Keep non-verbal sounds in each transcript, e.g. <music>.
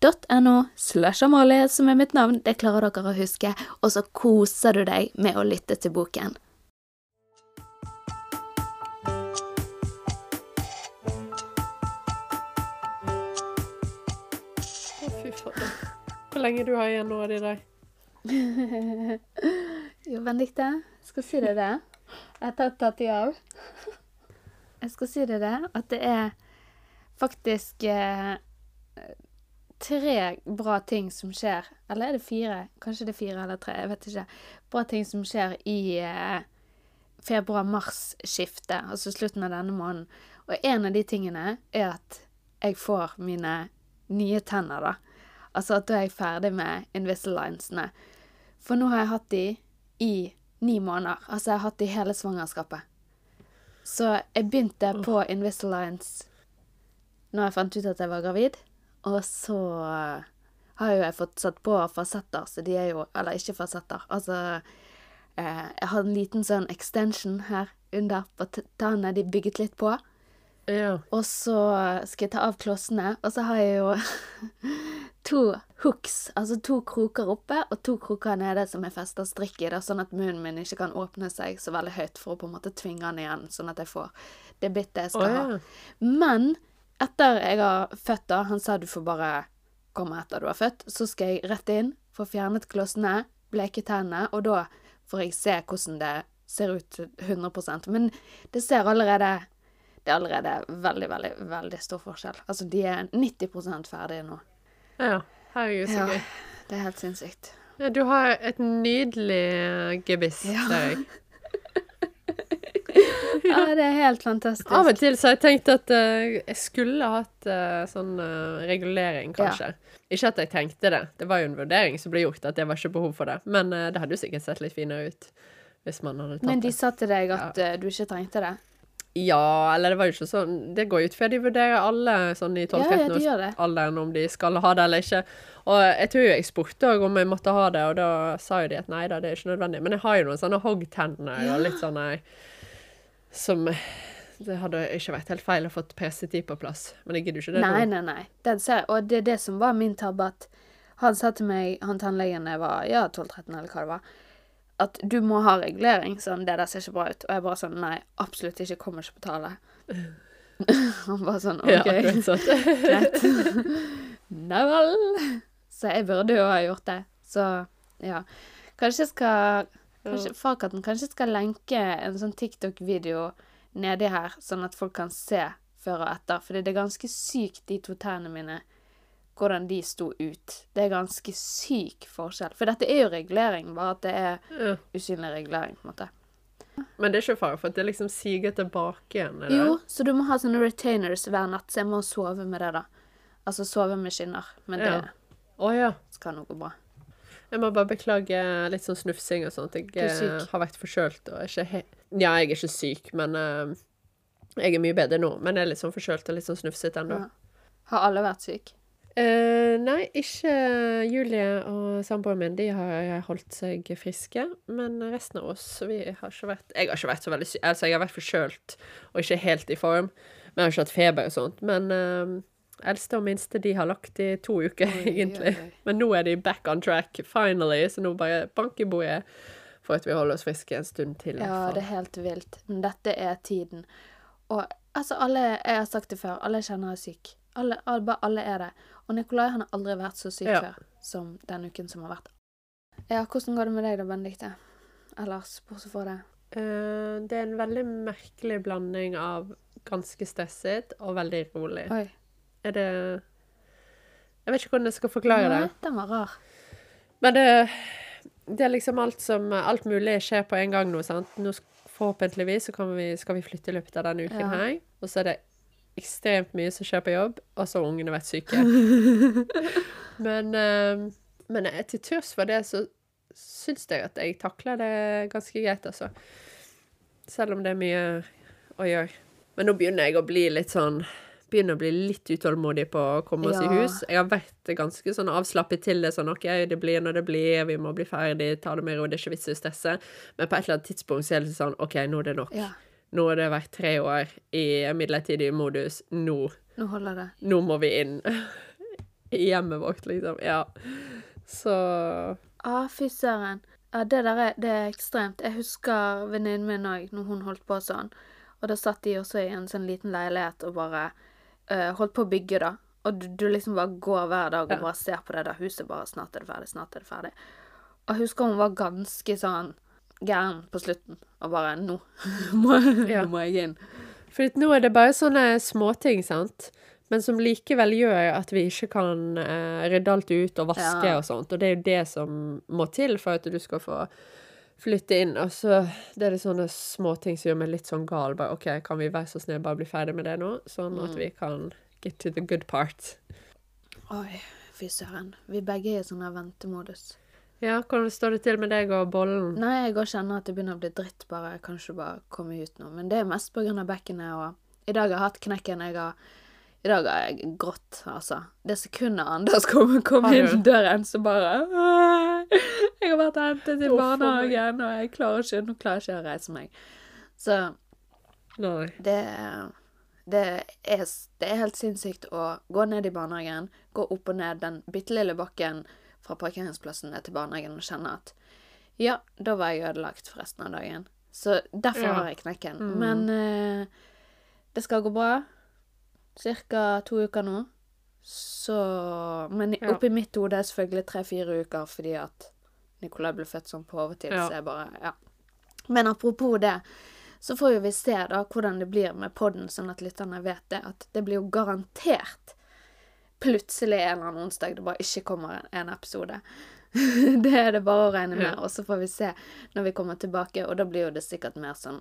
n-e-x-t-o-r-y.no slash Amalie som er mitt navn. Det klarer dere å huske. Og så koser du deg med å lytte til boken. Å, fy faen. Hvor lenge du har igjen nå av de der? <laughs> Jo, Benedicte, jeg skal si deg det. Etter å ha tatt de av. <laughs> Jeg skal si deg det, at det er faktisk eh, tre bra ting som skjer. Eller er det fire? Kanskje det er fire eller tre, jeg vet ikke. Bra ting som skjer i eh, februar-mars-skiftet, altså slutten av denne måneden. Og en av de tingene er at jeg får mine nye tenner, da. Altså at da er jeg ferdig med Invisalignene. For nå har jeg hatt de i ni måneder. Altså jeg har hatt de hele svangerskapet. Så jeg begynte på Invisaligns når jeg fant ut at jeg var gravid. Og så har jo jeg fått satt på fasetter, så de er jo Eller ikke fasetter. Altså eh, Jeg har en liten sånn extension her under på t- tennene. De bygget litt på. Ja. Og så skal jeg ta av klossene, og så har jeg jo <laughs> to hooks, altså to kroker oppe og to kroker nede som jeg fester strikk i, da, sånn at munnen min ikke kan åpne seg så veldig høyt for å på en måte tvinge den igjen, sånn at jeg får det bittet jeg skal oh, ja. ha. Men etter jeg har født, da, han sa du får bare komme etter du har født, så skal jeg rett inn, få fjernet klossene, bleke tennene, og da får jeg se hvordan det ser ut 100% Men det ser allerede det er allerede veldig, veldig, veldig stor forskjell. Altså, de er 90% ferdige nå. ja. Herregud, så Ja. gøy. Det er helt sinnssykt. Ja, du har et nydelig gebiss, Ja. Ja, det er helt fantastisk. Av og til så har jeg tenkt at uh, jeg skulle hatt uh, sånn uh, regulering, kanskje. Ikke at jeg tenkte det. Det var jo en vurdering som ble gjort, at det var ikke behov for det. Men det hadde jo sikkert sett litt finere ut hvis man hadde tatt det. Men de sa til deg at ja. du ikke trengte det? Ja, eller det var jo ikke sånn Det går jo ut fra de vurderer alle sånn i Ja, ja, de 12-13 gjør det. alderen om de skal ha det eller ikke. Og jeg tror jo jeg spurte òg om jeg måtte ha det, og da sa jo de at nei da, det er ikke nødvendig. Men jeg har jo noen sånne hoggtenner Ja. og litt sånne som Det hadde ikke vært helt feil å fått PC10 på plass, men jeg gidder ikke det Nei, nå. nei, nei. Den ser, og det er det som var min tabbe, at han sa til meg, han tannlegen jeg var ja, 12-13 eller hva det var, at du må ha regulering, sånn, det der ser ikke bra ut. Og jeg bare sånn, nei, absolutt ikke, kommer ikke på tale. <laughs> han bare sånn, OK. Ja, akkurat sånn. greit. <laughs> Nei vel. Så jeg burde jo ha gjort det. Så, ja. Kanskje jeg skal, kanskje, Farkatten, kanskje skal lenke en sånn TikTok-video nedi her, sånn at folk kan se før og etter. For det er ganske sykt, de to tærne mine, hvordan de sto ut. Det er ganske syk forskjell. For dette er jo regulering, bare at det er Ja. usynlig regulering, på en måte. Men det er ikke fare for at det liksom siger tilbake igjen? Eller? Jo, så du må ha sånne retainers hver natt, så jeg må sove med det, da. Altså sove med skinner. Men det Ja. Å ja. skal nå gå bra. Jeg må bare beklage litt sånn snufsing og sånt. Jeg eh, har vært forkjølt og ikke he... Ja, jeg er ikke syk, men eh, jeg er mye bedre nå. Men jeg er litt sånn forkjølt og litt sånn snufsete ennå. Ja. Har alle vært syke? Eh, nei, ikke Julie og samboeren min. De har holdt seg friske. Men resten av oss, vi har ikke vært Jeg har ikke vært så veldig syk. Altså, jeg har vært forkjølt og ikke helt i form. Men jeg har ikke hatt feber og sånt. Men eh, eldste og minste, de har lagt i to uker, Oi, egentlig. oi, oi. Men nå er de back on track, finally. Så nå bare bank i bordet for at vi holder oss friske en stund til. Ja, det er helt vilt. Men dette er tiden. Og altså, alle Jeg har sagt det før, alle jeg kjenner er syk. Alle, alle, alle er det. Og Nikolai han har aldri vært så syk Ja. før som den uken som har vært. Ja, hvordan går det med deg da, Benedicte? ellers, bortsett fra det? Uh, det er en veldig merkelig blanding av ganske stresset og veldig rolig. Oi. Er det Jeg vet ikke hvordan jeg skal forklare det. Nei, den var rar. Men det, det er liksom alt som Alt mulig skjer på en gang nå, sant. Nå forhåpentligvis så vi, skal vi flytte i løpet av denne uken Ja. her. Og så er det ekstremt mye som skjer på jobb, og så har ungene vært syke. <laughs> men eh, men til tross for det, så syns jeg at jeg takler det ganske greit, altså. Selv om det er mye å gjøre. Men nå begynner jeg å bli litt sånn Begynner å bli litt utålmodig på å komme oss i hus. Jeg har vært ganske sånn avslappet til det. Sånn OK, det blir når det blir, vi må bli ferdig, ta det med ro, det er ikke vits i å stresse. Men på et eller annet tidspunkt så er det sånn OK, nå er det nok. Ja, Nå har det vært tre år i midlertidig modus. Nå, nå holder det. nå må vi inn <laughs> i hjemmet vårt, liksom. Ja. Så Ah, fy søren. Ja, det der er, det er ekstremt. Jeg husker venninnen min òg, når hun holdt på sånn. Og da satt de også i en sånn liten leilighet og bare eh, holdt på å bygge, da. Og du, du liksom bare går hver dag og Ja. bare ser på det der huset, bare snart er det ferdig, snart er det ferdig. Og jeg husker hun var ganske sånn gæren på slutten, og bare nå <laughs> må, Ja. nå må jeg inn. For nå er det bare sånne småting, sant? Men som likevel gjør at vi ikke kan eh, rydde alt ut og vaske Ja. og sånt. Og det er jo det som må til for at du skal få flytte inn. Og så det er det sånne småting som gjør meg litt sånn gal. Bare OK, kan vi være så snill bare bli ferdig med det nå? Sånn at vi kan get to the good part. Oi, fy søren. Vi begge er i sånn ventemodus. Ja, hvordan står det til med deg og bollen? Nei, jeg òg kjenner at det begynner å bli dritt, bare jeg kan ikke bare komme ut nå. Men det er mest på grunn av bekkenet, og i dag har jeg hatt knekken. Jeg har I dag har jeg grått, altså. Det sekundet Anders kom, kom inn døren, så bare Jeg har vært hentet i barnehagen, og jeg klarer ikke Nå klarer jeg ikke å reise meg. Så det det er, det er helt sinnssykt å gå ned i barnehagen, gå opp og ned den bitte lille bakken fra parkeringsplassen ned til barnehagen og kjenne at ja, da var jeg ødelagt for resten av dagen. Så derfor Ja. har jeg knekken. Mm. Men eh, det skal gå bra. Cirka to uker nå. Så Men i- Ja. oppi mitt hode er selvfølgelig tre-fire uker fordi at Nikolai ble født sånn på overtid, Ja. så jeg bare Ja. Men apropos det, så får jo vi se da hvordan det blir med podden, sånn at lytterne vet det, at det blir jo garantert plutselig en eller annen onsdag det bare ikke kommer en, en episode. <laughs> det er det bare å regne med, Ja. og så får vi se når vi kommer tilbake, og da blir jo det sikkert mer sånn,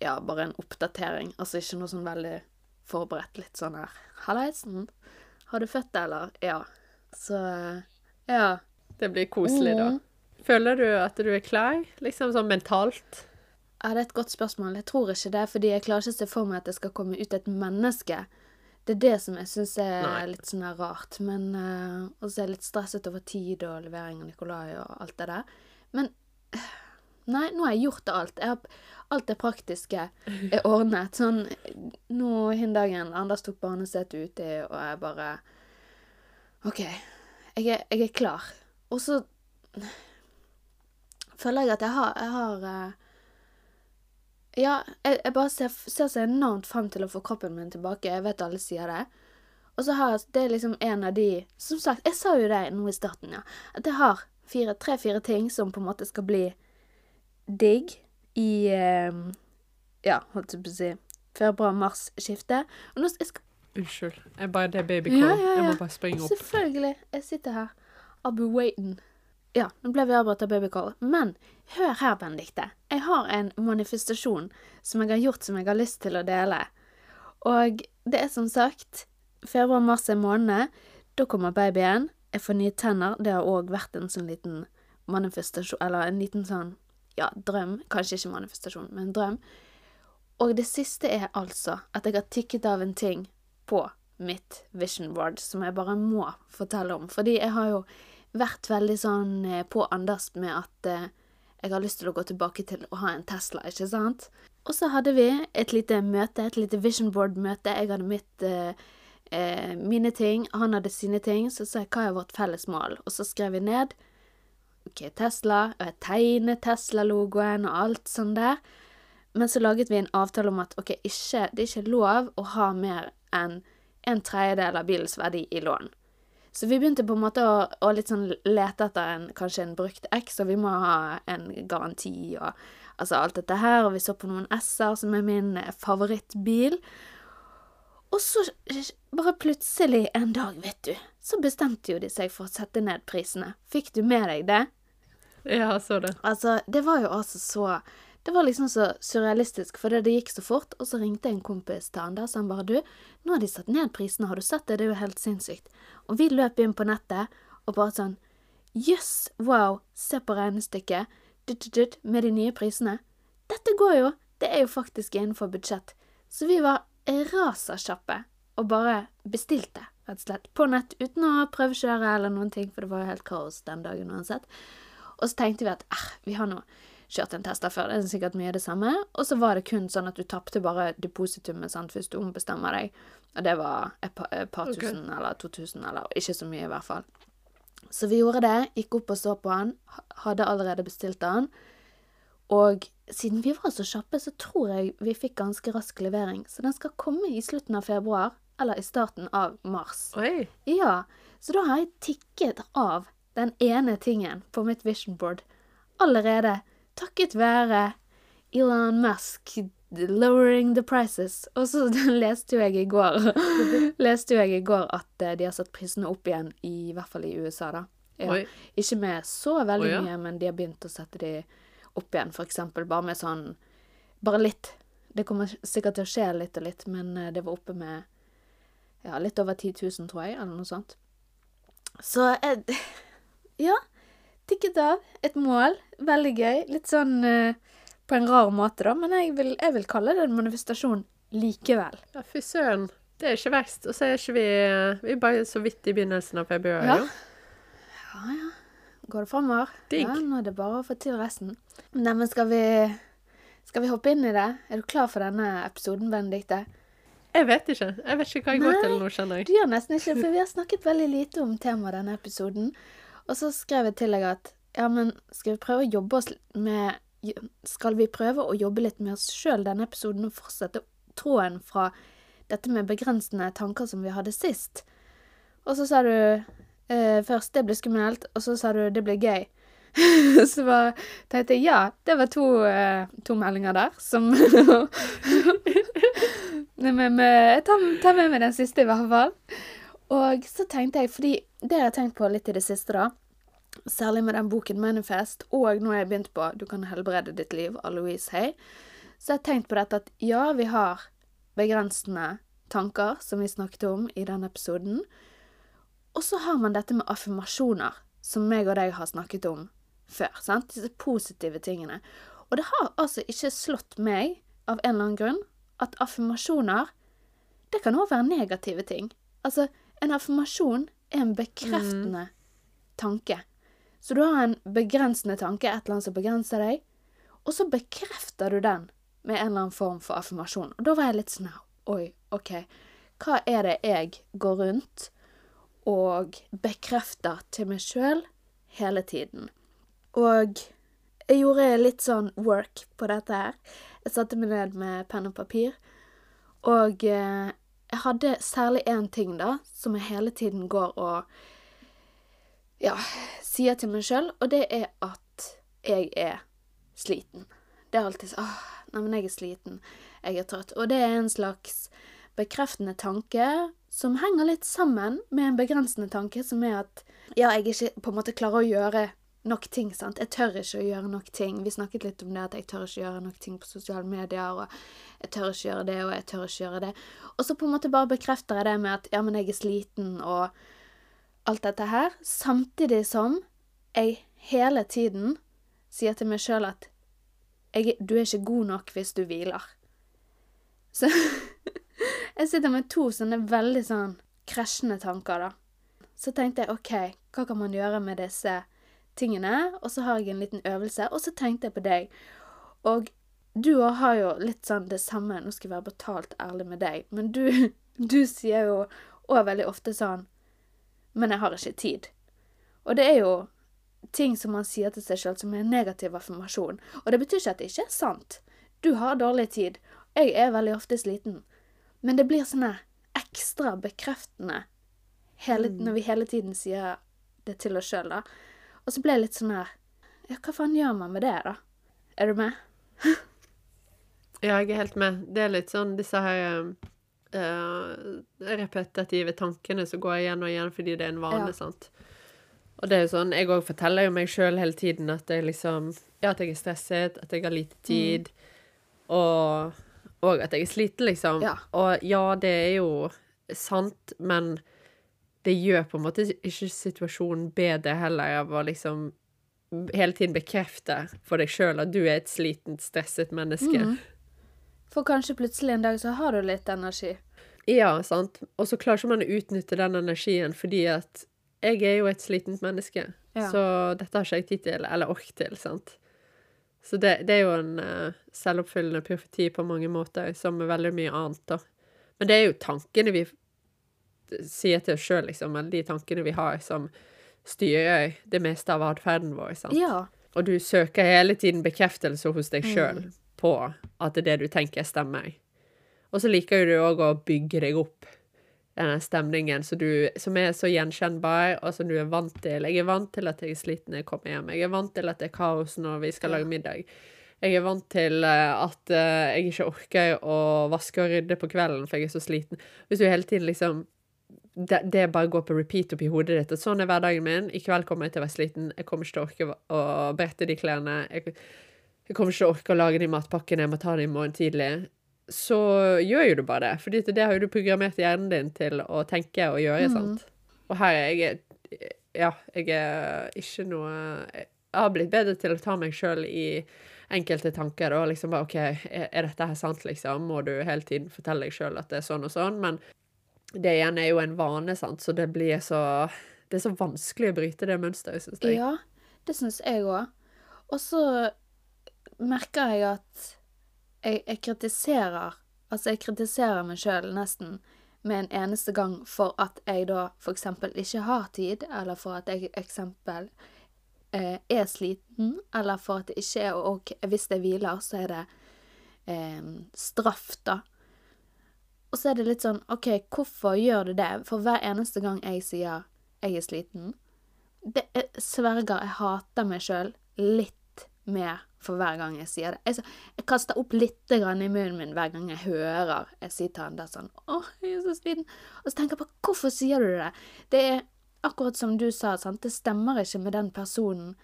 ja, bare en oppdatering, altså ikke noe sånn veldig forberedt, litt sånn her, Hallaisen, har du født deg, eller? Ja. Så, ja. Det blir koselig, da. Mm. Føler du at du er klar? Liksom sånn mentalt? Ja, det er et godt spørsmål. Jeg tror ikke det, fordi jeg klarer ikke å se for meg at det skal komme ut et menneske. Det er det som jeg syns er Nei. litt sånn rart. Men uh, Og så er jeg litt stresset over tid og levering av Nikolai og alt det der. Men Nei, nå har jeg gjort alt. Jeg har, alt det praktiske er ordnet. Sånn nå hin dagen Anders tok barnesetet uti, og jeg bare OK, jeg er, jeg er klar. Og så føler jeg at jeg har, jeg har eh, ja, jeg, jeg bare ser, ser så enormt frem til å få kroppen min tilbake. Jeg vet alle sier det. Og så har jeg Det er liksom en av de Som sagt, jeg sa jo det nå i starten, ja. At jeg har fire, tre-fire ting som på en måte skal bli digg i eh, Ja, holdt jeg på å si februar-mars-skiftet. Og nå jeg skal Unnskyld. Jeg bare, det er babycall. Ja, ja, Jeg må bare springe opp. Selvfølgelig. Jeg sitter her. I'll be waiting. Ja, nå ble vi avbrutt av babycall. Men hør her, Benedicte. Jeg har en manifestasjon som jeg har gjort som jeg har lyst til å dele. Og det er som sagt februar-mars er måned. Da kommer babyen. Jeg får nye tenner. Det har òg vært en sånn liten manifestasjon Eller en liten sånn ja, drøm. Kanskje ikke manifestasjon, men drøm. Og det siste er altså at jeg har tikket av en ting på mitt vision board som jeg bare må fortelle om. Fordi jeg har jo vært veldig sånn eh, på Anders med at eh, jeg har lyst til å gå tilbake til å ha en Tesla, ikke sant? Og så hadde vi et lite møte, et lite vision board-møte. Jeg hadde mitt eh, mine ting, han hadde sine ting. Så sa jeg hva er vårt felles mål? Og så skrev vi ned OK, Tesla. Og jeg tegnet Tesla-logoen og alt sånn der. Men så laget vi en avtale om at ok, ikke, det er ikke lov å ha mer enn en tredjedel av bilens verdi i lån. Så vi begynte på en måte å, å sånn lete etter en, kanskje en brukt X, og vi må ha en garanti og altså alt dette her. Og vi så på noen S-er, som er min favorittbil. Og så bare plutselig en dag, vet du, så bestemte jo de seg for å sette ned prisene. Fikk du med deg det? Ja, så det. Altså, det var jo altså så Det var liksom så surrealistisk, for det, gikk så fort. Og så ringte en kompis til han der, så han bare Du, nå har de satt ned prisene, har du sett det? Det er jo helt sinnssykt. Og vi løp inn på nettet og bare sånn Jøss, yes, wow, se på regnestykket. Dutt, dutt, dutt, med de nye prisene. Dette går jo. Det er jo faktisk innenfor budsjett. Så vi var raserkjappe og bare bestilte, rett og slett, på nett uten å prøvekjøre eller noen ting, for det var jo helt kaos den dagen uansett. Og så tenkte vi at eh, vi har nå kjørt en Tesla før, det er sikkert mye det samme. Og så var det kun sånn at du tapte bare depositumet sant, hvis du ombestemmer deg. Og det var et par, et par okay. tusen eller to tusen, eller ikke så mye i hvert fall. Så vi gjorde det, gikk opp og så på han, hadde allerede bestilt han. Og siden vi var så kjappe, så tror jeg vi fikk ganske rask levering. Så den skal komme i slutten av februar, eller i starten av mars. Oi. Ja, så da har jeg tikket av den ene tingen på mitt vision board allerede takket være Elon Musk lowering the prices. Og så <laughs> leste jo jeg i går <laughs> leste jo jeg i går at eh, de har satt prisene opp igjen, i, hvert fall i USA, da. Ja. Ikke med så veldig Oi, ja. mye, men de har begynt å sette de opp igjen, eksempel bare med sånn Bare litt. Det kommer sikkert til å skje litt og litt, men eh, det var oppe med ja, litt over 10 000, tror jeg, eller noe sånt. Så jeg <laughs> Ja. Tikket av. Et mål. Veldig gøy. Litt sånn eh, på en rar måte, da, men jeg vil, jeg vil kalle det en manifestasjon likevel. Ja, fy søren. Det er ikke verst. Og så er ikke vi Vi er bare så vidt i begynnelsen av februar. Ja. jo. Ja, ja. Går det framover? Digg. Ja, nå er det bare å få til resten. Neimen, skal vi Skal vi hoppe inn i det? Er du klar for denne episoden, Benedikte? Jeg vet ikke. Jeg vet ikke hva jeg går til nå, kjenner jeg. Du gjør nesten ikke, for vi har snakket veldig lite om temaet denne episoden. Og så skrev jeg til deg at ja, men skal vi prøve å jobbe oss med Skal vi prøve å jobbe litt med oss sjøl denne episoden og fortsette tråden fra dette med begrensende tanker som vi hadde sist? Og så sa du eh, først det blir skummelt, og så sa du det blir gøy. <laughs> så bare tenkte jeg ja, det var to, eh, to meldinger der som <laughs> Nei, men jeg tar, tar med meg den siste, i hvert fall. Og så tenkte jeg, fordi det har jeg tenkt på litt i det siste, da. Særlig med den boken Manifest, og nå har jeg begynt på Du kan helbrede ditt liv av Louise Hay. Så jeg har tenkt på dette at ja, vi har begrensende tanker, som vi snakket om i den episoden. Og så har man dette med affirmasjoner, som meg og deg har snakket om før. sant? Disse positive tingene. Og det har altså ikke slått meg, av en eller annen grunn, at affirmasjoner det kan òg være negative ting. Altså, en affirmasjon er en bekreftende tanke. Så du har en begrensende tanke, et eller annet som begrenser deg, og så bekrefter du den med en eller annen form for affirmasjon. Og da var jeg litt sånn her, Oi, OK. Hva er det jeg går rundt og bekrefter til meg sjøl hele tiden? Og jeg gjorde litt sånn work på dette her. Jeg satte meg ned med penn og papir, og eh, jeg hadde særlig én ting, da, som jeg hele tiden går og ja, sier til meg sjøl, og det er at jeg er sliten. Det er alltid sånn åh, nei, men jeg er sliten, jeg er trøtt. Og det er en slags bekreftende tanke som henger litt sammen med en begrensende tanke, som er at ja, jeg ikke på en måte klarer å gjøre nok ting, sant. Jeg tør ikke å gjøre nok ting. Vi snakket litt om det at jeg tør ikke gjøre nok ting på sosiale medier, og jeg tør ikke gjøre det, og jeg tør ikke gjøre det. Og så på en måte bare bekrefter jeg det med at ja, men jeg er sliten, og alt dette her, samtidig som jeg hele tiden sier til meg sjøl at jeg, du er ikke god nok hvis du hviler. Så <laughs> jeg sitter med to sånne veldig sånn krasjende tanker, da. Så tenkte jeg OK, hva kan man gjøre med disse tingene? Og så har jeg en liten øvelse, og så tenkte jeg på deg. Og du òg har jo litt sånn det samme, nå skal jeg være betalt ærlig med deg, men du, <laughs> du sier jo òg veldig ofte sånn Men jeg har ikke tid. Og det er jo ting som man sier til seg sjøl som er en negativ affirmasjon. Og det betyr ikke at det ikke er sant. Du har dårlig tid. Jeg er veldig ofte sliten. Men det blir sånne ekstra bekreftende hele, når vi hele tiden sier det til oss sjøl, da. Og så ble jeg litt sånn her Ja, hva faen gjør man med det, da? Er du med? <laughs> Ja, jeg er helt med. Det er litt sånn disse her uh, repetitive tankene som går igjen og igjen fordi det er en vane, Ja. sant. Og det er jo sånn, jeg òg forteller jo meg sjøl hele tiden at jeg liksom Ja, at jeg er stresset, at jeg har lite tid, og, og at jeg er sliten, liksom. Ja. Og ja, det er jo sant, men det gjør på en måte ikke situasjonen bedre heller av å liksom hele tiden bekrefte for deg sjøl at du er et slitent, stresset menneske. Mm. For kanskje plutselig en dag så har du litt energi. Ja, sant. Og så klarer ikke man å utnytte den energien fordi at jeg er jo et slitent menneske. Ja. Så dette har ikke jeg tid til, eller ork til, sant. Så det, det er jo en uh, selvoppfyllende profeti på mange måter, som er veldig mye annet, da. Men det er jo tankene vi sier til oss sjøl, liksom, eller de tankene vi har, som styrer det meste av atferden vår, sant. Ja. Og du søker hele tiden bekreftelse hos deg sjøl Mm. på at det du tenker, stemmer. Og så liker du òg å bygge deg opp denne stemningen så du, som er så gjenkjennbar, og som du er vant til. Jeg er vant til at jeg er sliten når jeg kommer hjem. Jeg er vant til at det er kaos når vi skal lage middag. Jeg er vant til eh, at eh, jeg ikke orker å vaske og rydde på kvelden, for jeg er så sliten. Hvis du hele tiden liksom det, det bare går på repeat oppi hodet ditt. At sånn er hverdagen min. I kveld kommer jeg til å være sliten. Jeg kommer ikke til å orke å- brette de klærne. Jeg, jeg kommer ikke til å orke å lage de matpakkene. Jeg må ta det i morgen tidlig. Så gjør jo du bare det. For det har jo du programmert hjernen din til å tenke og gjøre, sant. Og her er jeg Ja, jeg er ikke noe Jeg har blitt bedre til å ta meg sjøl i enkelte tanker og liksom bare OK, er dette her sant, liksom? Må du hele tiden fortelle deg sjøl at det er sånn og sånn? Men det igjen er jo en vane, sant, så det blir så Det er så vanskelig å bryte det mønsteret, syns jeg. Ja, det syns jeg òg. Og så merker jeg at jeg, jeg kritiserer Altså, jeg kritiserer meg sjøl nesten med en eneste gang for at jeg da eksempel ikke har tid, eller for at jeg eksempel eh, er sliten, eller for at det ikke er OK hvis jeg hviler, så er det eh, straff, da. Og så er det litt sånn OK, hvorfor gjør du det? For hver eneste gang jeg sier jeg er sliten, det jeg sverger, jeg hater meg sjøl litt mer for hver gang jeg sier det. Jeg, jeg kaster opp litt i munnen min hver gang jeg hører jeg sier til han der sånn Å, jeg er så sliten. Og så tenker jeg på hvorfor sier du det? Det er akkurat som du sa, sant. Det stemmer ikke med den personen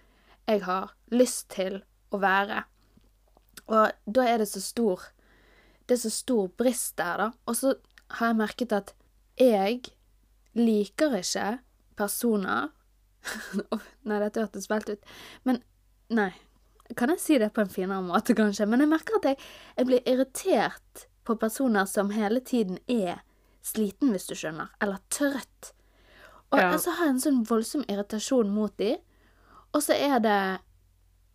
jeg har lyst til å være. Og da er det så stor Det er så stor brist der, da. Og så har jeg merket at jeg liker ikke personer <laughs> Nei, dette hørtes fælt ut. Men nei. Kan jeg si det på en finere måte, kanskje? Men jeg merker at jeg, jeg blir irritert på personer som hele tiden er sliten, hvis du skjønner. Eller trøtt. Og Ja. så har jeg en sånn voldsom irritasjon mot dem. Og så er det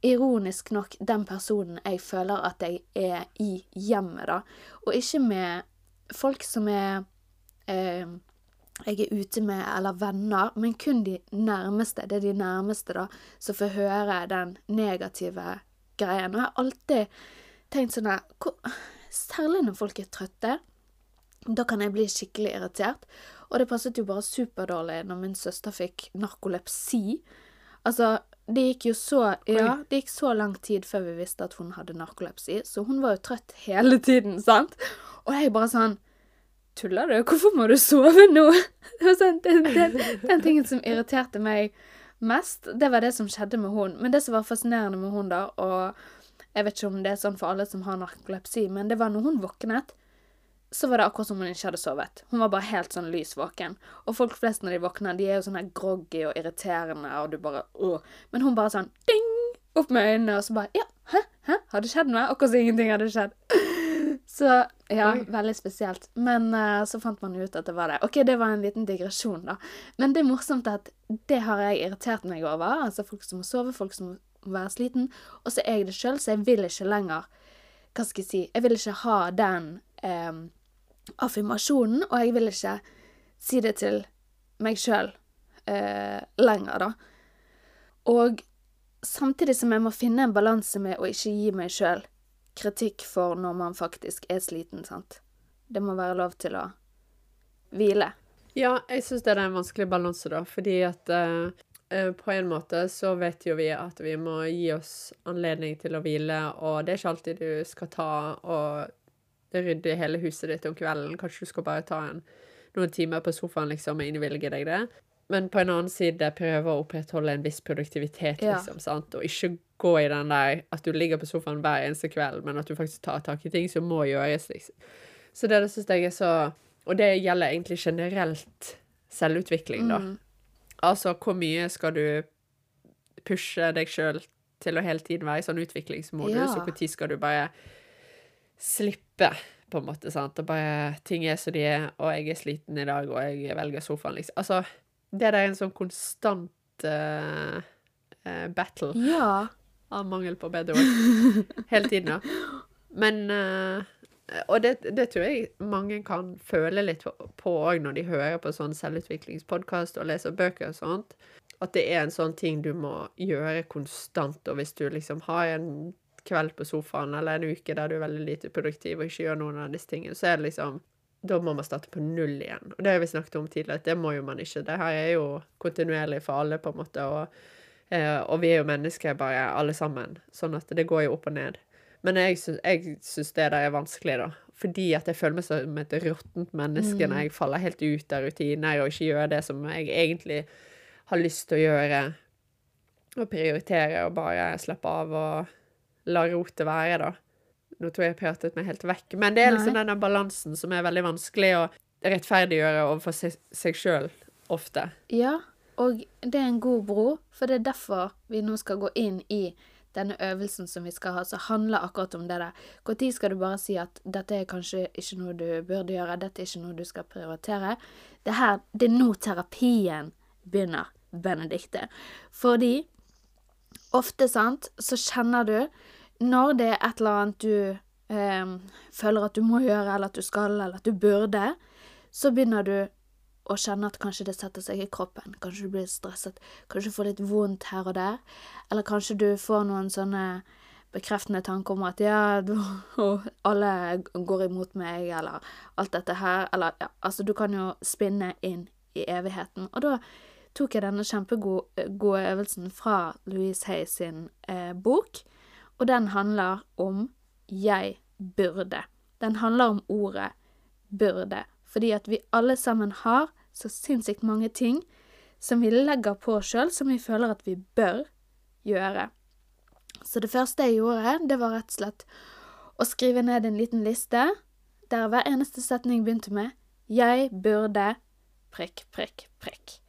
ironisk nok den personen jeg føler at jeg er i hjemmet, da. Og ikke med folk som er eh, jeg er ute med, eller venner, men kun de nærmeste. Det er de nærmeste, da, som får høre den negative greien. Og jeg har alltid tenkt sånn her Særlig når folk er trøtte. Da kan jeg bli skikkelig irritert. Og det passet jo bare superdårlig når min søster fikk narkolepsi. Altså, det gikk jo så Ja, det gikk så lang tid før vi visste at hun hadde narkolepsi, så hun var jo trøtt hele tiden, sant? Og jeg bare sånn Tuller du? Hvorfor må du sove nå? Sånn, den, den, den tingen som irriterte meg mest, det var det som skjedde med hun. Men det som var fascinerende med hun, da, og jeg vet ikke om det er sånn for alle som har narkolepsi, men det var når hun våknet, så var det akkurat som hun ikke hadde sovet. Hun var bare helt sånn lys våken. Og folk flest når de våkner, de er jo sånn her groggy og irriterende, og du bare åh. Men hun bare sånn ding! Opp med øynene, og så bare ja, hæ, hæ, har det skjedd noe? Akkurat som ingenting hadde skjedd. <laughs> Så ja, Oi. veldig spesielt. Men uh, så fant man ut at det var det. OK, det var en liten digresjon, da. Men det er morsomt at det har jeg irritert meg over. Altså folk som må sove, folk som må være sliten. Og så er jeg det sjøl, så jeg vil ikke lenger Hva skal jeg si Jeg vil ikke ha den eh, affirmasjonen, og jeg vil ikke si det til meg sjøl eh, lenger, da. Og samtidig som jeg må finne en balanse med å ikke gi meg sjøl kritikk for når man faktisk er sliten, sant. Det må være lov til å hvile. Ja, jeg syns det er en vanskelig balanse, da, fordi at eh, eh, på en måte så vet jo vi at vi må gi oss anledning til å hvile, og det er ikke alltid du skal ta og rydde hele huset ditt om kvelden. Kanskje du skal bare ta en, noen timer på sofaen liksom og innvilge deg det. Men på en annen side prøve å opprettholde en viss produktivitet, Ja. liksom, sant? og ikke gå i den der at du ligger på sofaen hver eneste kveld, men at du faktisk tar tak i ting som må gjøres, liksom. Så det, det syns jeg er så Og det gjelder egentlig generelt selvutvikling, da. Mm. Altså, hvor mye skal du pushe deg sjøl til å hele tiden være i sånn utviklingsmodus, Ja. og når skal du bare slippe, på en måte, sant, og bare Ting er som de er, og jeg er sliten i dag, og jeg velger sofaen, liksom. Altså, det der er en sånn konstant uh, battle Ja. av mangel på bedre ord. Hele tiden, ja. Men uh, Og det, det tror jeg mange kan føle litt på òg når de hører på sånn selvutviklingspodkast og leser bøker og sånt. At det er en sånn ting du må gjøre konstant, og hvis du liksom har en kveld på sofaen eller en uke der du er veldig lite produktiv og ikke gjør noen av disse tingene, så er det liksom da må man starte på null igjen. Og det har vi snakket om tidligere, at det må jo man ikke. Det her er jo kontinuerlig for alle, på en måte. Og, eh, og vi er jo mennesker bare, alle sammen. Sånn at det går jo opp og ned. Men jeg syns, jeg syns det der er vanskelig, da. Fordi at jeg føler meg som et råttent menneske når jeg faller helt ut av rutiner og ikke gjør det som jeg egentlig har lyst til å gjøre. Og prioritere og bare slappe av og la rotet være, da. Nå tror jeg jeg pratet meg helt vekk. Men det er liksom Nei. denne balansen som er veldig vanskelig å rettferdiggjøre overfor seg, seg sjøl ofte. Ja, og det er en god bro, for det er derfor vi nå skal gå inn i denne øvelsen som vi skal ha, som handler akkurat om det der. Når skal du bare si at dette er kanskje ikke noe du burde gjøre, dette er ikke noe du skal prioritere. Det, her, det er nå terapien begynner, Benedikte. Fordi ofte, sant, så kjenner du når det er et eller annet du eh, føler at du må gjøre, eller at du skal, eller at du burde, så begynner du å kjenne at kanskje det setter seg i kroppen. Kanskje du blir stresset, kanskje du får litt vondt her og der. Eller kanskje du får noen sånne bekreftende tanker om at ja, du, <laughs> alle går imot meg, eller alt dette her. Eller ja, altså du kan jo spinne inn i evigheten. Og da tok jeg denne kjempegode øvelsen fra Louise Hay sin eh, bok, og den handler om jeg burde. Den handler om ordet burde. Fordi at vi alle sammen har så sinnssykt mange ting som vi legger på oss sjøl, som vi føler at vi bør gjøre. Så det første jeg gjorde, det var rett og slett å skrive ned en liten liste der hver eneste setning begynte med 'Jeg burde prikk, prikk, prikk'.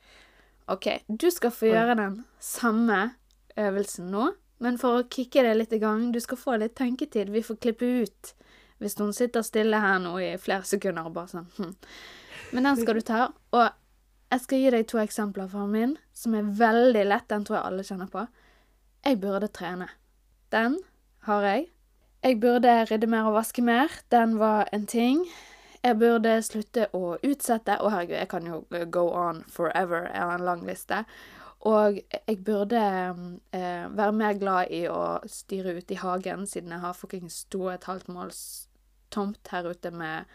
OK, du skal få gjøre den samme øvelsen nå, men for å kicke det litt i gang, du skal få litt tenketid. Vi får klippe ut hvis noen sitter stille her nå i flere sekunder og bare sånn hm. Men den skal du ta, og jeg skal gi deg to eksempler fra min, som er veldig lett. Den tror jeg alle kjenner på. Jeg burde trene. Den har jeg. Jeg burde rydde mer og vaske mer. Den var en ting. Jeg burde slutte å utsette. Å, herregud, jeg kan jo go on forever. Jeg har en lang liste. Og jeg burde eh, være mer glad i å styre ute i hagen, siden jeg har fuckings to og et halvt måls tomt her ute med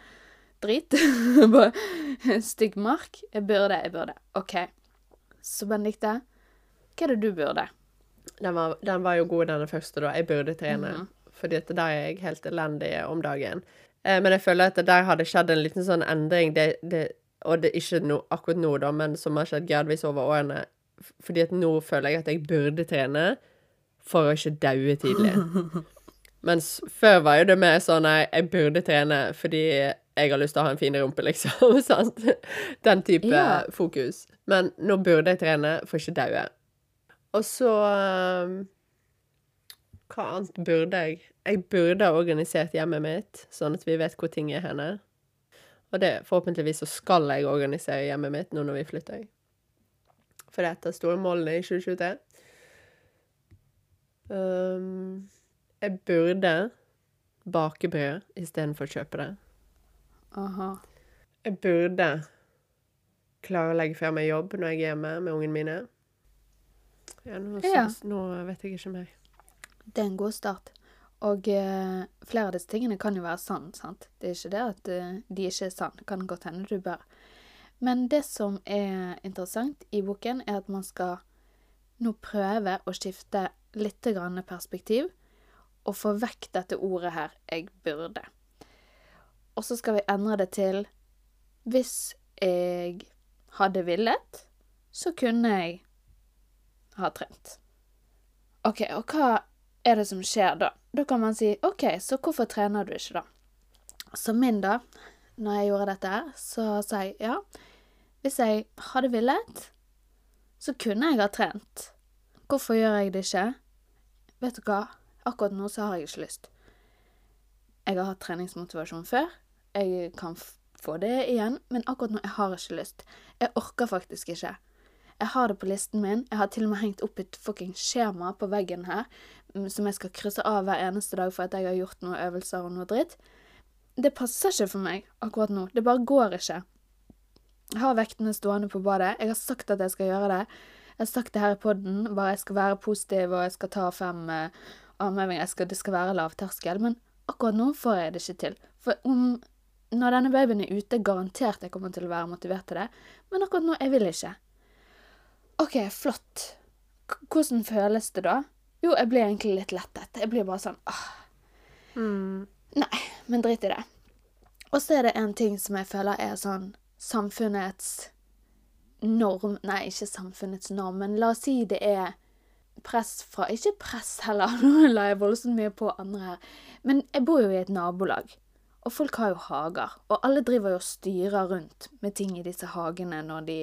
drit. <laughs> Stygg mark. Jeg burde, jeg burde. OK. Så Benedicte, hva er det du burde? Den var, den var jo god, denne første, da. Jeg burde trene. Mhm. Fordi at der er jeg helt elendig om dagen. Eh, men jeg føler at der har det skjedd en liten sånn endring. Det, det, og det er ikke no, akkurat nå, da, men som har skjedd gradvis over årene. Fordi at nå føler jeg at jeg burde trene for å ikke daue tidlig. <laughs> Mens før var jo det mer sånn nei, jeg burde trene fordi jeg har lyst til å ha en fin rumpe, <laughs> liksom. sant? Den type Ja. fokus. Men nå burde jeg trene for ikke daue. Og så um, Hva annet burde jeg? Jeg burde ha organisert hjemmet mitt, sånn at vi vet hvor ting er henne. Og det, forhåpentligvis så skal jeg organisere hjemmet mitt nå når vi flytter. For et av store målene i 2023. Um, jeg burde bake brød istedenfor å kjøpe det. Aha. Jeg burde klare å legge fra meg jobb når jeg er hjemme med ungene mine. Ja, nå, Ja. Synes, nå vet jeg ikke mer. Det er en god start. Og eh, flere av disse tingene kan jo være sann, sant. Det er ikke det at eh, de ikke er sann. Kan godt hende du bør. Men det som er interessant i boken, er at man skal nå prøve å skifte litt perspektiv og få vekk dette ordet her 'jeg burde'. Og så skal vi endre det til 'hvis jeg hadde villet, så kunne jeg ha trent'. OK, og hva er det som skjer da? Da kan man si OK, så hvorfor trener du ikke, da? Så min, da, når jeg gjorde dette her, så sa jeg ja, hvis jeg hadde villet, så kunne jeg ha trent. Hvorfor gjør jeg det ikke? Vet du hva, akkurat nå så har jeg ikke lyst. Jeg har hatt treningsmotivasjon før. Jeg kan få det igjen, men akkurat nå jeg har ikke lyst. Jeg orker faktisk ikke. Jeg har det på listen min. Jeg har til og med hengt opp et fucking skjema på veggen her som jeg skal krysse av hver eneste dag for at jeg har gjort noen øvelser og noe dritt. Det passer ikke for meg akkurat nå. Det bare går ikke. Har vektene stående på badet. Jeg har sagt at jeg skal gjøre det. Jeg har sagt det her i poden, bare jeg skal være positiv og jeg skal ta fem eh, armhevinger. Det skal være lavterskel. Men akkurat nå får jeg det ikke til. For om når denne babyen er ute, garantert jeg kommer til å være motivert til det. Men akkurat nå, jeg vil ikke. OK, flott. K hvordan føles det da? Jo, jeg blir egentlig litt lettet. Jeg blir bare sånn åh. Mm. Nei, men drit i det. Og så er det en ting som jeg føler er sånn samfunnets norm Nei, ikke samfunnets norm, men la oss si det er press fra Ikke press heller, <laughs> nå la jeg voldsomt mye på andre her. Men jeg bor jo i et nabolag. Og folk har jo hager, og alle driver jo og styrer rundt med ting i disse hagene når, de,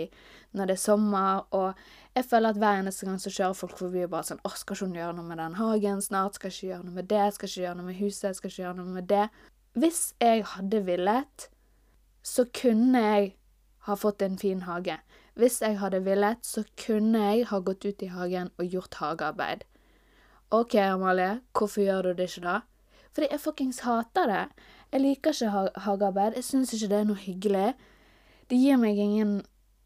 når det er sommer, og jeg føler at hver eneste gang så kjører folk forbi og bare sånn 'Å, skal ikke hun gjøre noe med den hagen snart? Skal ikke gjøre noe med det? Skal ikke gjøre noe med huset? Skal ikke gjøre noe med det?' Hvis jeg hadde villet, så kunne jeg ha fått en fin hage. Hvis jeg hadde villet, så kunne jeg ha gått ut i hagen og gjort hagearbeid. OK, Amalie, hvorfor gjør du det ikke da? Fordi jeg fuckings hater det. Jeg liker ikke ha hagearbeid. Jeg syns ikke det er noe hyggelig. Det gir meg ingen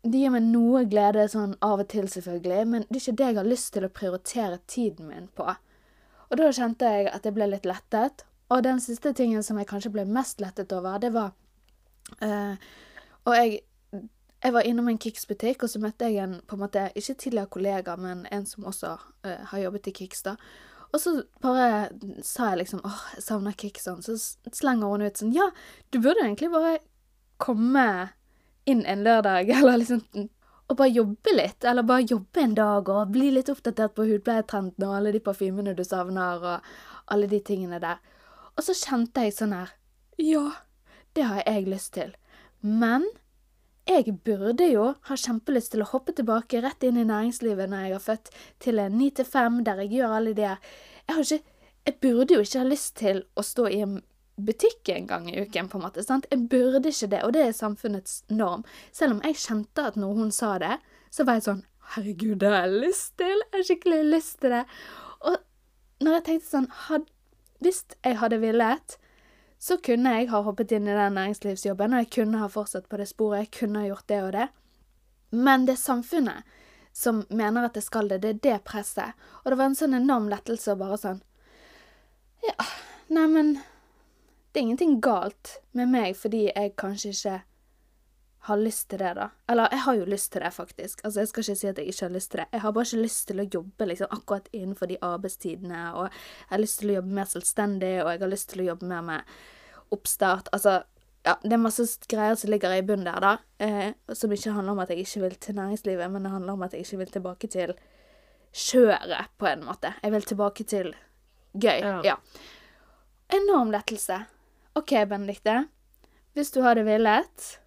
Det gir meg noe glede sånn av og til, selvfølgelig, men det er ikke det jeg har lyst til å prioritere tiden min på. Og da kjente jeg at jeg ble litt lettet. Og den siste tingen som jeg kanskje ble mest lettet over, det var uh, Og jeg, jeg var innom en Kicks-butikk, og så møtte jeg en på en måte, ikke tidligere kollega, men en som også uh, har jobbet i Kicks. Og så bare sa jeg liksom åh, jeg savner Kickson. Så slenger hun ut sånn ja, du burde egentlig bare komme inn en lørdag, <laughs> eller liksom og bare jobbe litt, eller bare jobbe en dag og bli litt oppdatert på hudpleietrendene og alle de parfymene du savner, og alle de tingene der. Og så kjente jeg sånn her Ja, det har jeg lyst til. Men jeg burde jo ha kjempelyst til å hoppe tilbake rett inn i næringslivet når jeg har født, til en ni til fem, der jeg gjør alle de Jeg Jeg burde jo ikke ha lyst til å stå i en butikk en gang i uken, på en måte. sant? Jeg burde ikke det, og det er samfunnets norm. Selv om jeg kjente at når hun sa det, så var jeg sånn Herregud, det har jeg lyst til! Jeg har skikkelig lyst til det. Og når jeg tenkte sånn had, Hvis jeg hadde villet, så kunne jeg ha hoppet inn i den næringslivsjobben, og jeg kunne ha fortsatt på det sporet, jeg kunne ha gjort det og det. Men det samfunnet som mener at jeg skal det, det er det presset. Og det var en sånn enorm lettelse å bare sånn Ja, neimen Det er ingenting galt med meg fordi jeg kanskje ikke har lyst til det, da. Eller jeg har jo lyst til det, faktisk. Altså, Jeg skal ikke si at jeg ikke har lyst til det. Jeg har bare ikke lyst til å jobbe liksom akkurat innenfor de arbeidstidene, og jeg har lyst til å jobbe mer selvstendig, og jeg har lyst til å jobbe mer med oppstart. Altså, ja, det er masse greier som ligger i bunnen der, da. Eh, som ikke handler om at jeg ikke vil til næringslivet, men det handler om at jeg ikke vil tilbake til kjøret, på en måte. Jeg vil tilbake til gøy. Ja. Ja. Enorm lettelse. OK, Benedicte. Hvis du hadde villet,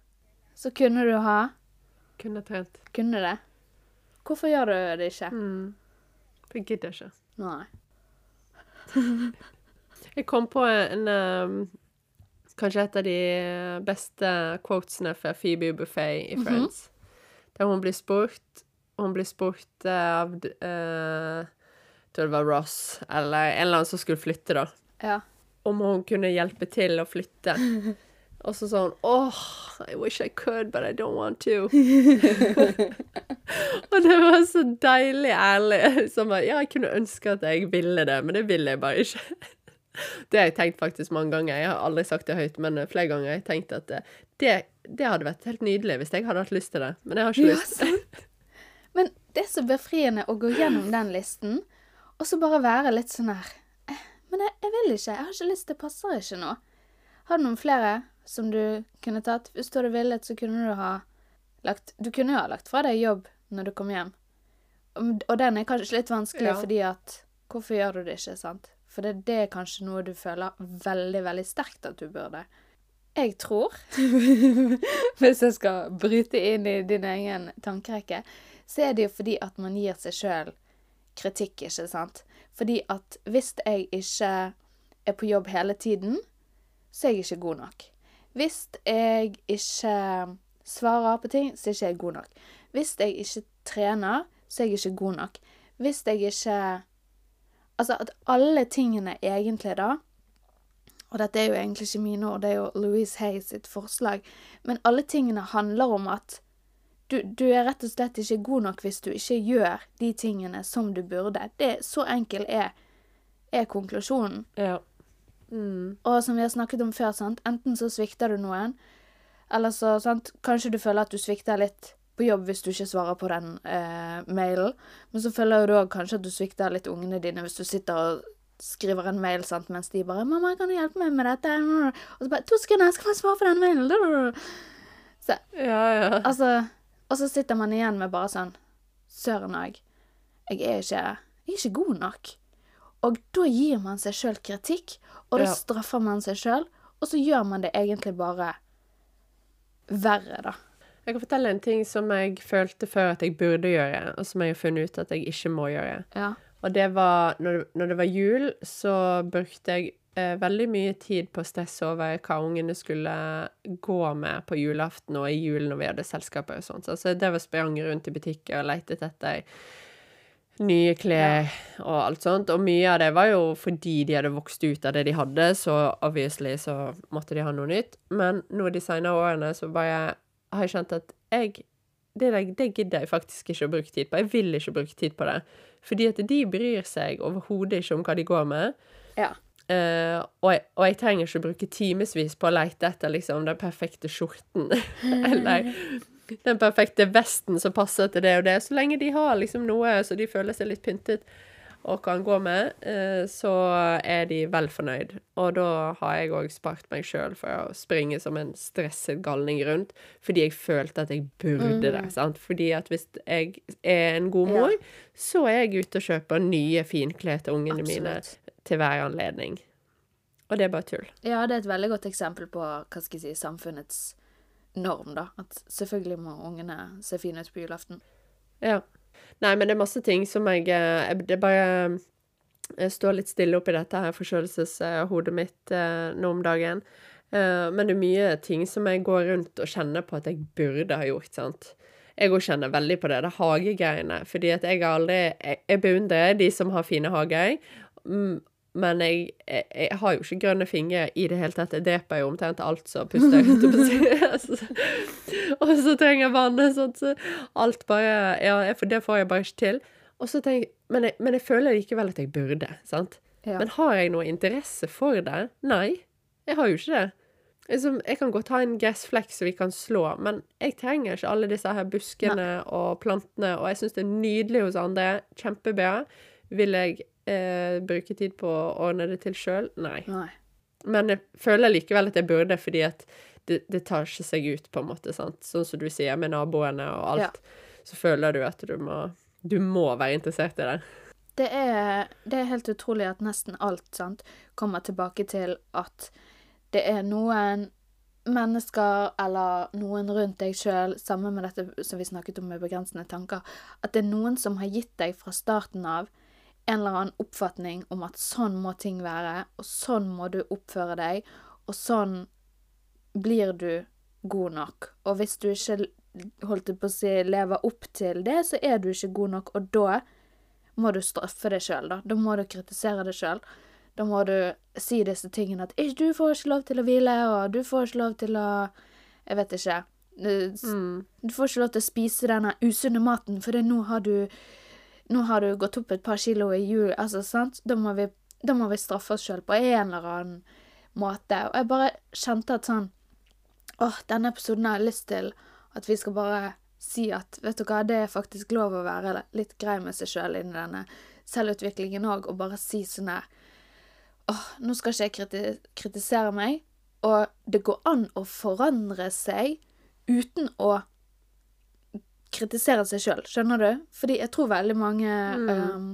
så kunne du ha Kunne trent. Kunne det. Hvorfor gjør du det ikke? Mm. Jeg gidder ikke. Nei. <laughs> Jeg kom på en um, Kanskje et av de beste quotesene fra Phoebe Buffet i Friends. Der hun blir spurt Hun blir spurt eh, av uh, tror det var Ross, eller en eller annen som skulle flytte, da. Ja. Om hun kunne hjelpe til å flytte. <laughs> Og så hun åh, I wish I could, but I don't want to. <laughs> og det var så deilig ærlig. Som at, ja, jeg kunne ønske at jeg ville det, men det vil jeg bare ikke. Det har jeg tenkt faktisk mange ganger. Jeg har aldri sagt det høyt, men flere ganger har jeg tenkt at det, det, det hadde vært helt nydelig hvis jeg hadde hatt lyst til det. Men jeg har ikke Ja, lyst. Men det er så befriende å gå gjennom den listen, og så bare være litt sånn her eh, Men jeg, jeg vil ikke. Jeg har ikke lyst. Det passer ikke nå. Har du noen flere som du kunne tatt? Hvis du hadde villet, så kunne du ha lagt Du kunne jo ha lagt fra deg jobb når du kom hjem. Og den er kanskje litt vanskelig Ja. fordi at Hvorfor gjør du det ikke, sant? For det, det er kanskje noe du føler veldig, veldig sterkt at du burde. Jeg tror, <laughs> hvis jeg skal bryte inn i din egen tankerekke, så er det jo fordi at man gir seg sjøl kritikk, ikke sant? Fordi at hvis jeg ikke er på jobb hele tiden, så er jeg ikke god nok. Hvis jeg ikke svarer på ting, så er jeg ikke god nok. Hvis jeg ikke trener, så er jeg ikke god nok. Hvis jeg ikke Altså at alle tingene egentlig, da Og dette er jo egentlig ikke mine ord, det er jo Louise Hay sitt forslag. Men alle tingene handler om at du, du er rett og slett ikke god nok hvis du ikke gjør de tingene som du burde. Det, så enkel er, er konklusjonen. Ja. Mm. Og som vi har snakket om før, sant? enten så svikter du noen, eller så sant? kanskje du føler at du svikter litt på jobb hvis du ikke svarer på den eh, mailen. Men så føler jo du òg kanskje at du svikter litt ungene dine hvis du sitter og skriver en mail sant? mens de bare 'Mamma, kan du hjelpe meg med dette?' Og så bare 'To sekunder, jeg skal bare svare på den mailen'. Så Ja, ja. Altså, og så sitter man igjen med bare sånn Søren òg. Jeg er ikke Jeg er ikke god nok. Og da gir man seg sjøl kritikk, og da Ja. straffer man seg sjøl, og så gjør man det egentlig bare verre, da. Jeg kan fortelle en ting som jeg følte før at jeg burde gjøre, og som jeg har funnet ut at jeg ikke må gjøre. Ja. Og det var når, når det var jul, så brukte jeg eh, veldig mye tid på å stresse over hva ungene skulle gå med på julaften og i julen når vi hadde selskaper og sånt. Så altså, det var sprang rundt i butikker og letet etter nye klær og alt sånt. Og mye av det var jo fordi de hadde vokst ut av det de hadde, så obviously så måtte de ha noe nytt. Men nå de senere årene så bare har jeg skjønt at jeg det, det gidder jeg faktisk ikke å bruke tid på. Jeg vil ikke bruke tid på det. Fordi at de bryr seg overhodet ikke om hva de går med. ja. Uh, og, jeg, og jeg trenger ikke å bruke timevis på å leite etter liksom den perfekte skjorten. <laughs> Eller den perfekte vesten som passer til det og det. Så lenge de har liksom noe så de føler seg litt pyntet og kan gå med, eh, så er de vel fornøyd. Og da har jeg òg spart meg sjøl for å springe som en stresset galning rundt, fordi jeg følte at jeg burde det. sant? Fordi at hvis jeg er en god mor, så er jeg ute og kjøper nye finklær til ungene mine til hver anledning. Og det er bare tull. Ja, det er et veldig godt eksempel på hva skal jeg si, samfunnets norm, da. At selvfølgelig må ungene se fine ut på julaften. Ja. Nei, men det er masse ting som jeg eh, jeg- Det bare jeg står litt stille oppi dette her forkjølelseshodet mitt eh, nå om dagen. Eh, men det er mye ting som jeg går rundt og kjenner på at jeg burde ha gjort, sant. Jeg òg kjenner veldig på det, det hagegreiene. Fordi at jeg aldri Jeg, jeg beundrer de som har fine hager. Men jeg, jeg, jeg har jo ikke grønne fingre i det hele tatt. Jeg dreper jo omtrent alt som puster. holdt jeg på å si. <laughs> Og så trenger jeg vann. Sånn, så alt bare Ja, det får jeg bare ikke til. Og så tenker men, jeg men jeg føler likevel at jeg burde, sant? Ja. Men har jeg noe interesse for det? Nei, jeg har jo ikke det. Liksom, jeg kan godt ha en gressflekk som vi kan slå, men jeg trenger ikke alle disse her buskene og plantene, og jeg syns det er nydelig hos andre. Kjempebra. Vil jeg eh, bruke tid på å ordne det til sjøl? Nei. Nei. Men jeg føler likevel at jeg burde, fordi at det, det tar ikke seg ut, på en måte. sant? Sånn som du sier, med naboene og alt. Ja. Så føler du at du må Du må være interessert i det. Det er, det er helt utrolig at nesten alt sant, kommer tilbake til at det er noen mennesker eller noen rundt deg sjøl, sammen med dette som vi snakket om med begrensende tanker, at det er noen som har gitt deg fra starten av en eller annen oppfatning om at sånn må ting være, og sånn må du oppføre deg, og sånn blir du god nok. Og hvis du ikke holdt på å si, lever opp til det, så er du ikke god nok, og da må du straffe deg sjøl, da. Da må du kritisere deg sjøl. Da må du si disse tingene at «Ikke, 'du får ikke lov til å hvile', og 'du får ikke lov til å Jeg vet ikke. Du, Mm. du får ikke lov til å spise denne usunne maten, for nå har du Nå har du gått opp et par kilo i jul, altså, sant? Da må vi, da må vi straffe oss sjøl på en eller annen måte. Og jeg bare kjente at sånn Åh, denne episoden har jeg lyst til at vi skal bare si at vet du hva, det er faktisk lov å være litt grei med seg sjøl inni denne selvutviklingen òg, og bare si sånn her Åh, nå skal ikke jeg kriti kritisere meg, og det går an å forandre seg uten å kritisere seg sjøl, skjønner du? Fordi jeg tror veldig mange um,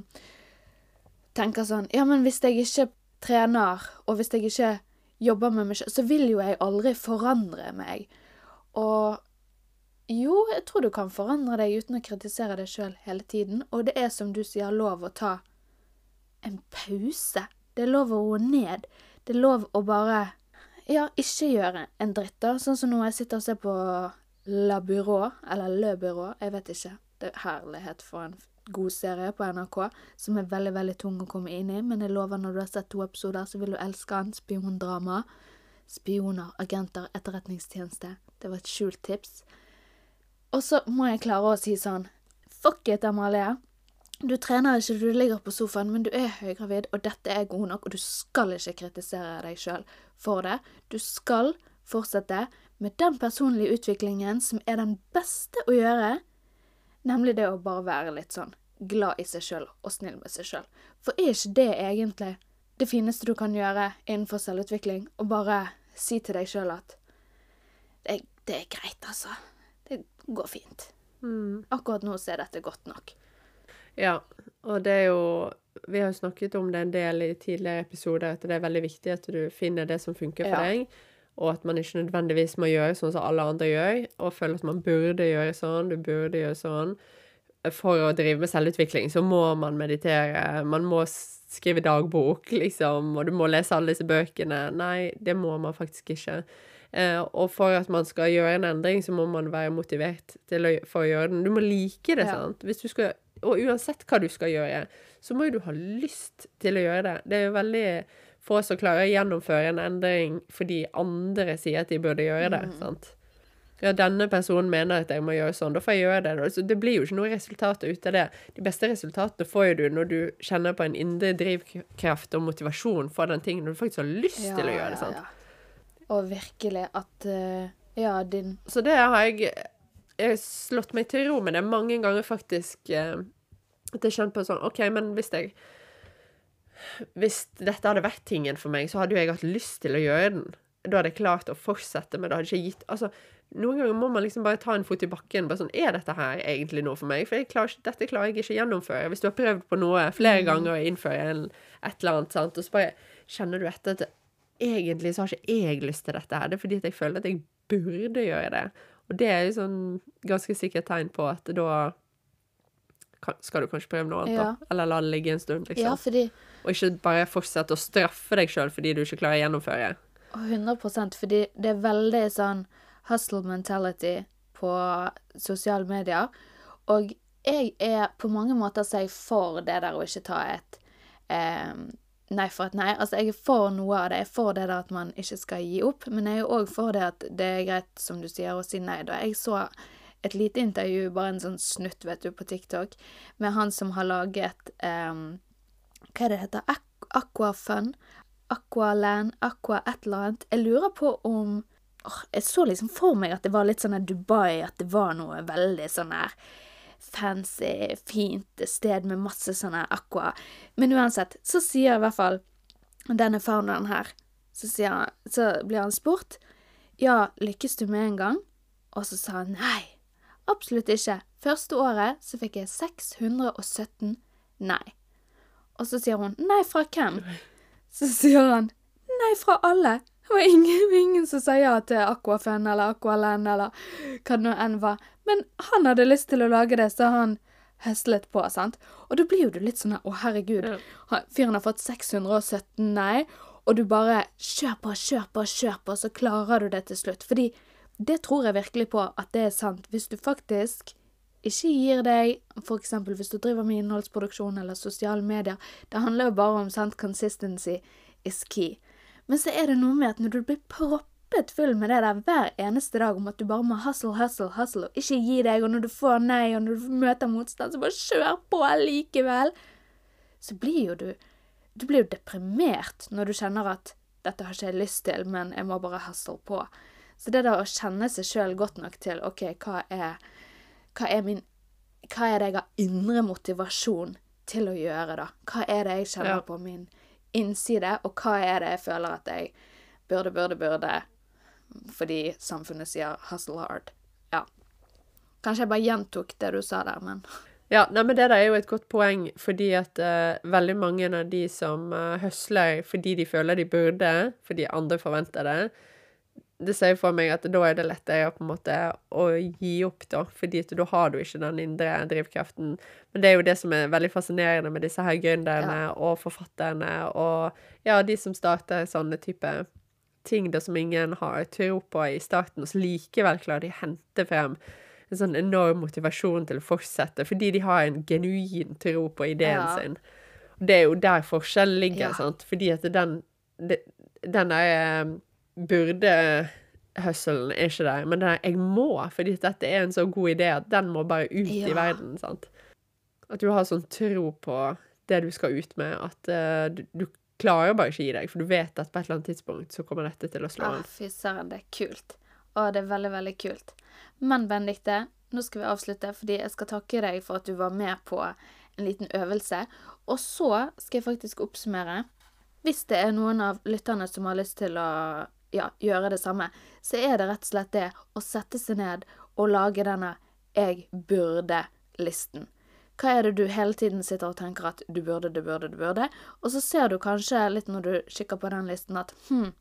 tenker sånn Ja, men hvis jeg ikke trener, og hvis jeg ikke jobber med meg sjøl, så vil jo jeg aldri forandre meg. Og jo, jeg tror du kan forandre deg uten å kritisere deg sjøl hele tiden, og det er som du sier, lov å ta en pause. Det er lov å roe ned. Det er lov å bare ja, ikke gjøre en dritt, da. Sånn som nå jeg sitter og ser på La Byrå, eller Le Byrå, jeg vet ikke. Det er herlighet for en god serie på NRK, som er veldig, veldig tung å komme inn i, men jeg lover når du har sett to episoder, så vil du elske den. Spiondrama. Spioner, agenter, etterretningstjeneste. Det var et skjult tips. Og så må jeg klare å si sånn Fuck it, Amalie. Du trener ikke, du ligger på sofaen, men du er høygravid, og dette er god nok, og du skal ikke kritisere deg sjøl for det. Du skal fortsette med den personlige utviklingen som er den beste å gjøre, nemlig det å bare være litt sånn glad i seg sjøl og snill med seg sjøl. For er ikke det egentlig det fineste du kan gjøre innenfor selvutvikling? Å bare si til deg sjøl at det, det, er greit, altså. Det går fint. Mm. Akkurat nå så er dette godt nok. Ja, og det er jo Vi har jo snakket om det en del i tidligere episoder, at det er veldig viktig at du finner det som funker for Ja. deg, og at man ikke nødvendigvis må gjøre sånn som alle andre gjør, og føler at man burde gjøre sånn, du burde gjøre sånn. For å drive med selvutvikling så må man meditere, man må skrive dagbok, liksom, og du må lese alle disse bøkene. Nei, det må man faktisk ikke. Eh, og for at man skal gjøre en endring, så må man være motivert å, for å gjøre den. Du må like det, Ja. sant? Skal, og uansett hva du skal gjøre, så må jo du ha lyst til å gjøre det. Det er jo veldig få som klarer å gjennomføre en endring fordi andre sier at de burde gjøre det, sant? Ja, denne personen mener at jeg må gjøre sånn, da får jeg gjøre det. Altså, det blir jo ikke noe resultater ut av det. De beste resultatene får jo du når du kjenner på en indre drivkraft og motivasjon for den tingen, når du faktisk har lyst til å gjøre det, sant? Og virkelig at uh, Ja, din Så det har jeg, jeg har slått meg til ro med det mange ganger, faktisk. Uh, At jeg kjent på sånn OK, men hvis jeg Hvis dette hadde vært tingen for meg, så hadde jo jeg hatt lyst til å gjøre den. Da hadde jeg klart å fortsette, men det hadde ikke gitt Altså, noen ganger må man liksom bare ta en fot i bakken. Bare sånn Er dette her egentlig noe for meg? For klarer, ikke- dette klarer jeg ikke å gjennomføre. Hvis du har prøvd på noe flere ganger å innføre en, et eller annet, sant, og så bare kjenner du etter at egentlig så har ikke jeg lyst til dette her. Det er fordi at jeg føler at jeg burde gjøre det. Og det er jo sånn ganske sikkert tegn på at da skal du kanskje prøve noe annet, Ja. da. Eller la det ligge en stund, liksom. Ja, fordi Og ikke bare fortsette å straffe deg sjøl fordi du ikke klarer å gjennomføre. og 100% fordi det er veldig sånn hustle mentality på sosiale medier. Og jeg er på mange måter så jeg for det der å ikke ta et eh, nei for et nei. Altså, jeg er for noe av det. Jeg er for det der at man ikke skal gi opp, men jeg er òg for det at det er greit, som du sier, å si nei. Da jeg så et lite intervju, bare en sånn snutt, vet du, på TikTok, med han som har laget um, Hva er det heter? Aqu- Aquafun? Aqualand, Aqua et eller annet. Jeg lurer på om oh, Jeg så liksom for meg at det var litt sånn Dubai, at det var noe veldig sånn her fancy, fint sted med masse sånn her aqua. Men uansett, så sier i hvert fall denne founderen her Så, han, så blir han spurt Ja, lykkes du med en gang? Og så sa han nei. Absolutt ikke. Første året så fikk jeg 617 nei. Og så sier hun nei, fra hvem? Så sier han nei, fra alle. Det var ingen, ingen som sa ja til Aquafun eller Aqualand eller hva det nå enn var. Men han hadde lyst til å lage det, så han høslet på, sant. Og da blir jo du litt sånn her, å herregud, fyren har fått 617 nei, og du bare kjør på, kjør på, kjør på, så klarer du det til slutt. Fordi det tror jeg virkelig på at det er sant. Hvis du faktisk ikke gir deg, eksempel hvis du driver med innholdsproduksjon eller sosiale medier, det handler jo bare om sant, consistency is key. Men så er det noe med at når du blir proppet full med det der hver eneste dag om at du bare må hustle, hustle, hustle, og ikke gi deg, og når du får nei, og når du møter motstand, så bare kjør på likevel, så blir jo du Du blir jo deprimert når du kjenner at dette har ikke jeg lyst til, men jeg må bare hustle på. Så det da å kjenne seg sjøl godt nok til OK, hva er, hva er min Hva er det jeg har indre motivasjon til å gjøre, da? Hva er det jeg kjenner Ja. på min innside, og hva er det jeg føler at jeg burde, burde, burde fordi samfunnet sier 'hustle hard'. Ja. Kanskje jeg bare gjentok det du sa der, men <laughs> Ja, nei, men det der er jo et godt poeng, fordi at uh, veldig mange av de som uh, høsler fordi de føler de burde, fordi andre forventer det, det ser for meg at da er det lettere på en måte å gi opp, da, fordi at da har du ikke den indre drivkraften. Men det er jo det som er veldig fascinerende med disse her gründerne og forfatterne og ja, de som starter sånne type ting da som ingen har tro på i starten, og så likevel klarer de å hente frem en sånn enorm motivasjon til å fortsette, fordi de har en genuin tro på ideen Ja. sin. Og det er jo der forskjellen ligger, Ja. sant? Fordi at den, den der eh, burde-høsselen er ikke der, men der 'jeg må', fordi dette er en så god idé at den må bare ut Ja. i verden, sant? At du har sånn tro på det du skal ut med, at uh, du, du klarer bare ikke gi deg, for du vet at på et eller annet tidspunkt så kommer dette til å slå ah, an. fy søren, det er kult. Å, det er veldig, veldig kult. Men Benedicte, nå skal vi avslutte, fordi jeg skal takke deg for at du var med på en liten øvelse. Og så skal jeg faktisk oppsummere. Hvis det er noen av lytterne som har lyst til å ja, gjøre det samme, så er det rett og slett det å sette seg ned og lage denne 'jeg burde'-listen. Hva er det du hele tiden sitter og tenker at du burde, du burde, du burde? Og så ser du kanskje litt når du kikker på den listen at hm,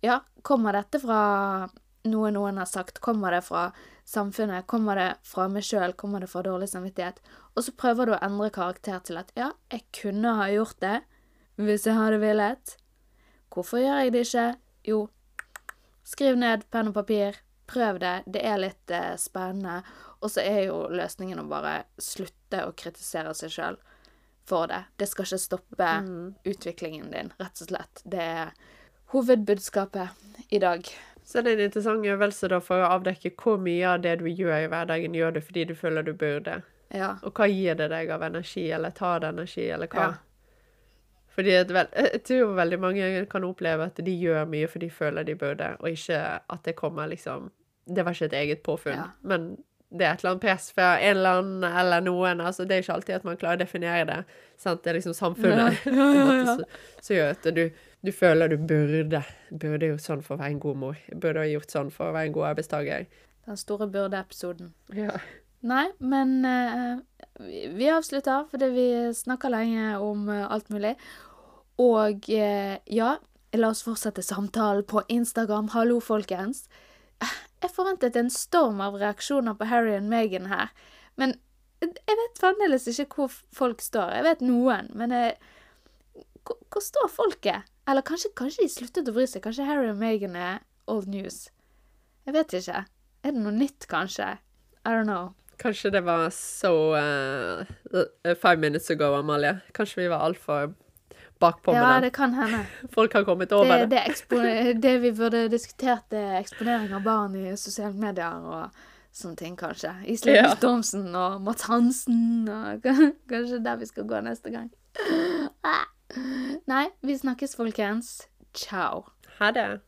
ja, kommer dette fra noe noen har sagt? Kommer det fra samfunnet? Kommer det fra meg sjøl? Kommer det fra dårlig samvittighet? Og så prøver du å endre karakter til at ja, jeg kunne ha gjort det hvis jeg hadde villet. Hvorfor gjør jeg det ikke? Jo, skriv ned penn og papir. Prøv det. Det er litt eh, spennende. Og så er jo løsningen å bare slutte å kritisere seg sjøl for det. Det skal ikke stoppe utviklingen din, rett og slett. Det er hovedbudskapet i dag. Så det er en interessant øvelse da for å avdekke hvor mye av det du gjør i hverdagen, gjør du fordi du føler du burde. Ja. Og hva gir det deg av energi, eller tar det energi, eller hva? Ja. Fordi jeg tror veldig mange kan oppleve at de gjør mye fordi de føler de burde, og ikke at det kommer liksom Det var ikke et eget påfunn, Ja. men det er et eller annet press fra en eller annen eller noen. altså Det er ikke alltid at man klarer å definere det. Sant? Det er liksom samfunnet <laughs> som gjør at du, du føler du burde burde gjort sånn for å være en god mor. Burde ha gjort sånn for å være en god arbeidstaker. Den store burde-episoden. Ja. Nei, men eh, vi- avslutter fordi vi snakker lenge om eh, alt mulig. Og eh, ja, la oss fortsette samtalen på Instagram. Hallo, folkens. Eh, Jeg forventet en storm av reaksjoner på Harry og Meghan her. Men jeg vet fremdeles ikke hvor folk står. Jeg vet noen, men jeg, hvor, hvor står folket? Eller kanskje, kanskje de sluttet å bry seg? Kanskje Harry og Meghan er old news? Jeg vet ikke. Er det noe nytt, kanskje? I don't know. Kanskje det var så uh, Five minutes ago, Amalie. Kanskje vi var altfor bakpå med den. Ja, det kan hende. <laughs> Folk har kommet over Det, det. det, <laughs> det vi burde diskutert, er eksponering av barn i sosiale medier og sånne ting, kanskje. Iselin Ja. Stormsen og Mats Hansen og <laughs> Kanskje der vi skal gå neste gang. Ah. Nei, vi snakkes, folkens. Ciao. Ha det.